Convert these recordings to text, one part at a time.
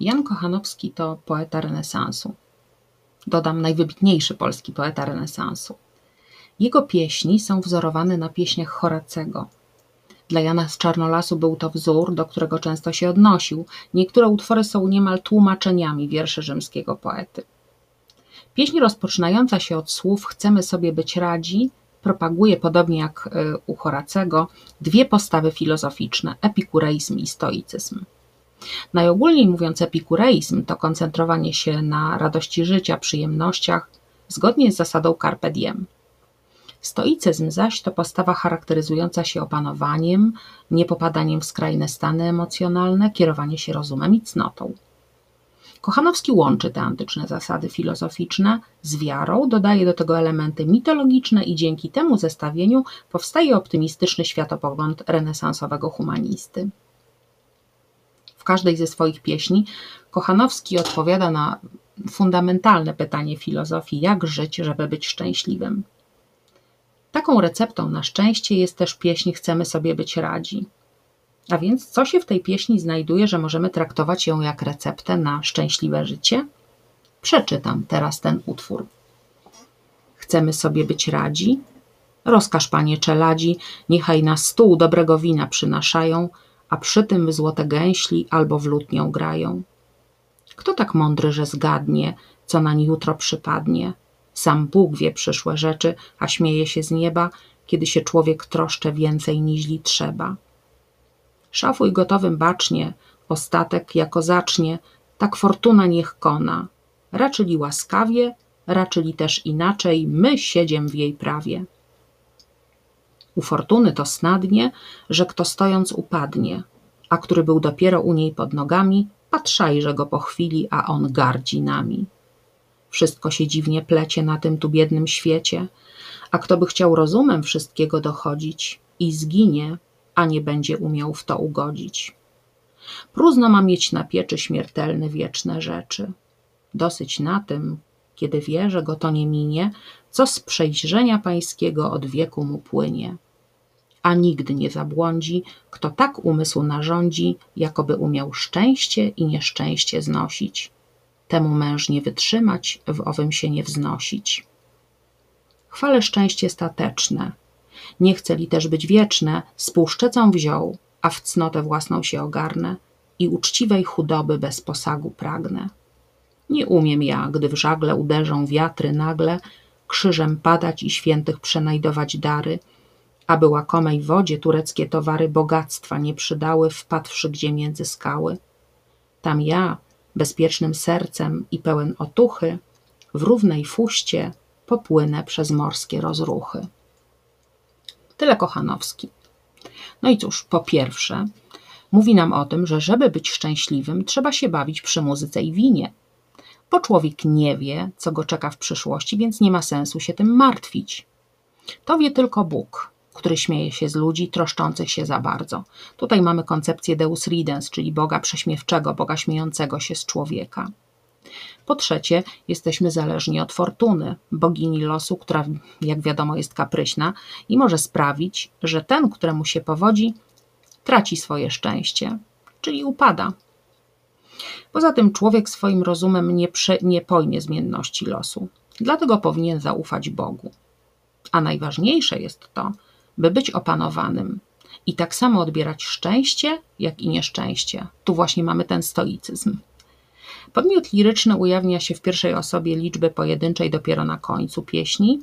Jan Kochanowski to poeta renesansu. Dodam najwybitniejszy polski poeta renesansu. Jego pieśni są wzorowane na pieśniach Horacego. Dla Jana z Czarnolasu był to wzór, do którego często się odnosił. Niektóre utwory są niemal tłumaczeniami wierszy rzymskiego poety. Pieśń rozpoczynająca się od słów Chcemy sobie być radzi propaguje, podobnie jak y, u Horacego, dwie postawy filozoficzne epikureizm i stoicyzm. Najogólniej mówiąc, epikureizm to koncentrowanie się na radości życia, przyjemnościach, zgodnie z zasadą carpe diem. Stoicyzm zaś to postawa charakteryzująca się opanowaniem, niepopadaniem w skrajne stany emocjonalne, kierowanie się rozumem i cnotą. Kochanowski łączy te antyczne zasady filozoficzne z wiarą, dodaje do tego elementy mitologiczne i dzięki temu zestawieniu powstaje optymistyczny światopogląd renesansowego humanisty. Każdej ze swoich pieśni Kochanowski odpowiada na fundamentalne pytanie filozofii: jak żyć, żeby być szczęśliwym. Taką receptą na szczęście jest też pieśń Chcemy sobie być radzi. A więc co się w tej pieśni znajduje, że możemy traktować ją jak receptę na szczęśliwe życie? Przeczytam teraz ten utwór. Chcemy sobie być radzi? Rozkaż, panie czeladzi, niechaj na stół dobrego wina przynaszają, a przy tym w złote gęśli albo w lutnią grają. Kto tak mądry, że zgadnie, co nań jutro przypadnie? Sam Bóg wie przyszłe rzeczy, a śmieje się z nieba, kiedy się człowiek troszcze więcej niźli trzeba. Szafuj gotowym bacznie, ostatek jako zacznie, tak fortuna niech kona. Raczyli łaskawie, raczyli też inaczej, my siedziem w jej prawie. U fortuny to snadnie, że kto stojąc upadnie, a który był dopiero u niej pod nogami, patrzajże go po chwili, a on gardzi nami. Wszystko się dziwnie plecie na tym tu biednym świecie, a kto by chciał rozumem wszystkiego dochodzić i zginie, a nie będzie umiał w to ugodzić. Próżno ma mieć na pieczy śmiertelne wieczne rzeczy. Dosyć na tym, kiedy wie, że go to nie minie, co z przejrzenia pańskiego od wieku mu płynie. A nigdy nie zabłądzi, kto tak umysł narządzi, jakoby umiał szczęście i nieszczęście znosić. Temu męż nie wytrzymać, w owym się nie wznosić. Chwale szczęście stateczne, nie chce li też być wieczne, z półszczecą wziął, a w cnotę własną się ogarnę i uczciwej chudoby bez posagu pragnę. Nie umiem ja, gdy w żagle uderzą wiatry nagle, krzyżem padać i świętych przenajdować dary, aby łakomej wodzie tureckie towary bogactwa nie przydały, wpadłszy gdzie między skały. Tam ja, bezpiecznym sercem i pełen otuchy, w równej fuście popłynę przez morskie rozruchy. Tyle Kochanowski. No i cóż, po pierwsze, mówi nam o tym, że żeby być szczęśliwym, trzeba się bawić przy muzyce i winie. Bo człowiek nie wie, co go czeka w przyszłości, więc nie ma sensu się tym martwić. To wie tylko Bóg, który śmieje się z ludzi troszczących się za bardzo. Tutaj mamy koncepcję Deus Ridens, czyli Boga prześmiewczego, Boga śmiejącego się z człowieka. Po trzecie, jesteśmy zależni od fortuny, bogini losu, która, jak wiadomo, jest kapryśna i może sprawić, że ten, któremu się powodzi, traci swoje szczęście, czyli upada. Poza tym człowiek swoim rozumem nie, prze, nie pojmie zmienności losu, dlatego powinien zaufać Bogu. A najważniejsze jest to, by być opanowanym i tak samo odbierać szczęście, jak i nieszczęście. Tu właśnie mamy ten stoicyzm. Podmiot liryczny ujawnia się w pierwszej osobie liczby pojedynczej dopiero na końcu pieśni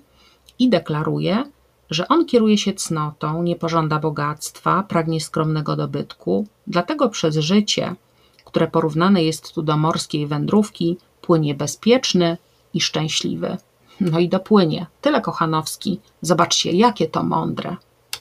i deklaruje, że on kieruje się cnotą, nie pożąda bogactwa, pragnie skromnego dobytku, dlatego przez życie, które porównane jest tu do morskiej wędrówki, płynie bezpieczny i szczęśliwy. No i dopłynie. Tyle Kochanowski. Zobaczcie, jakie to mądre.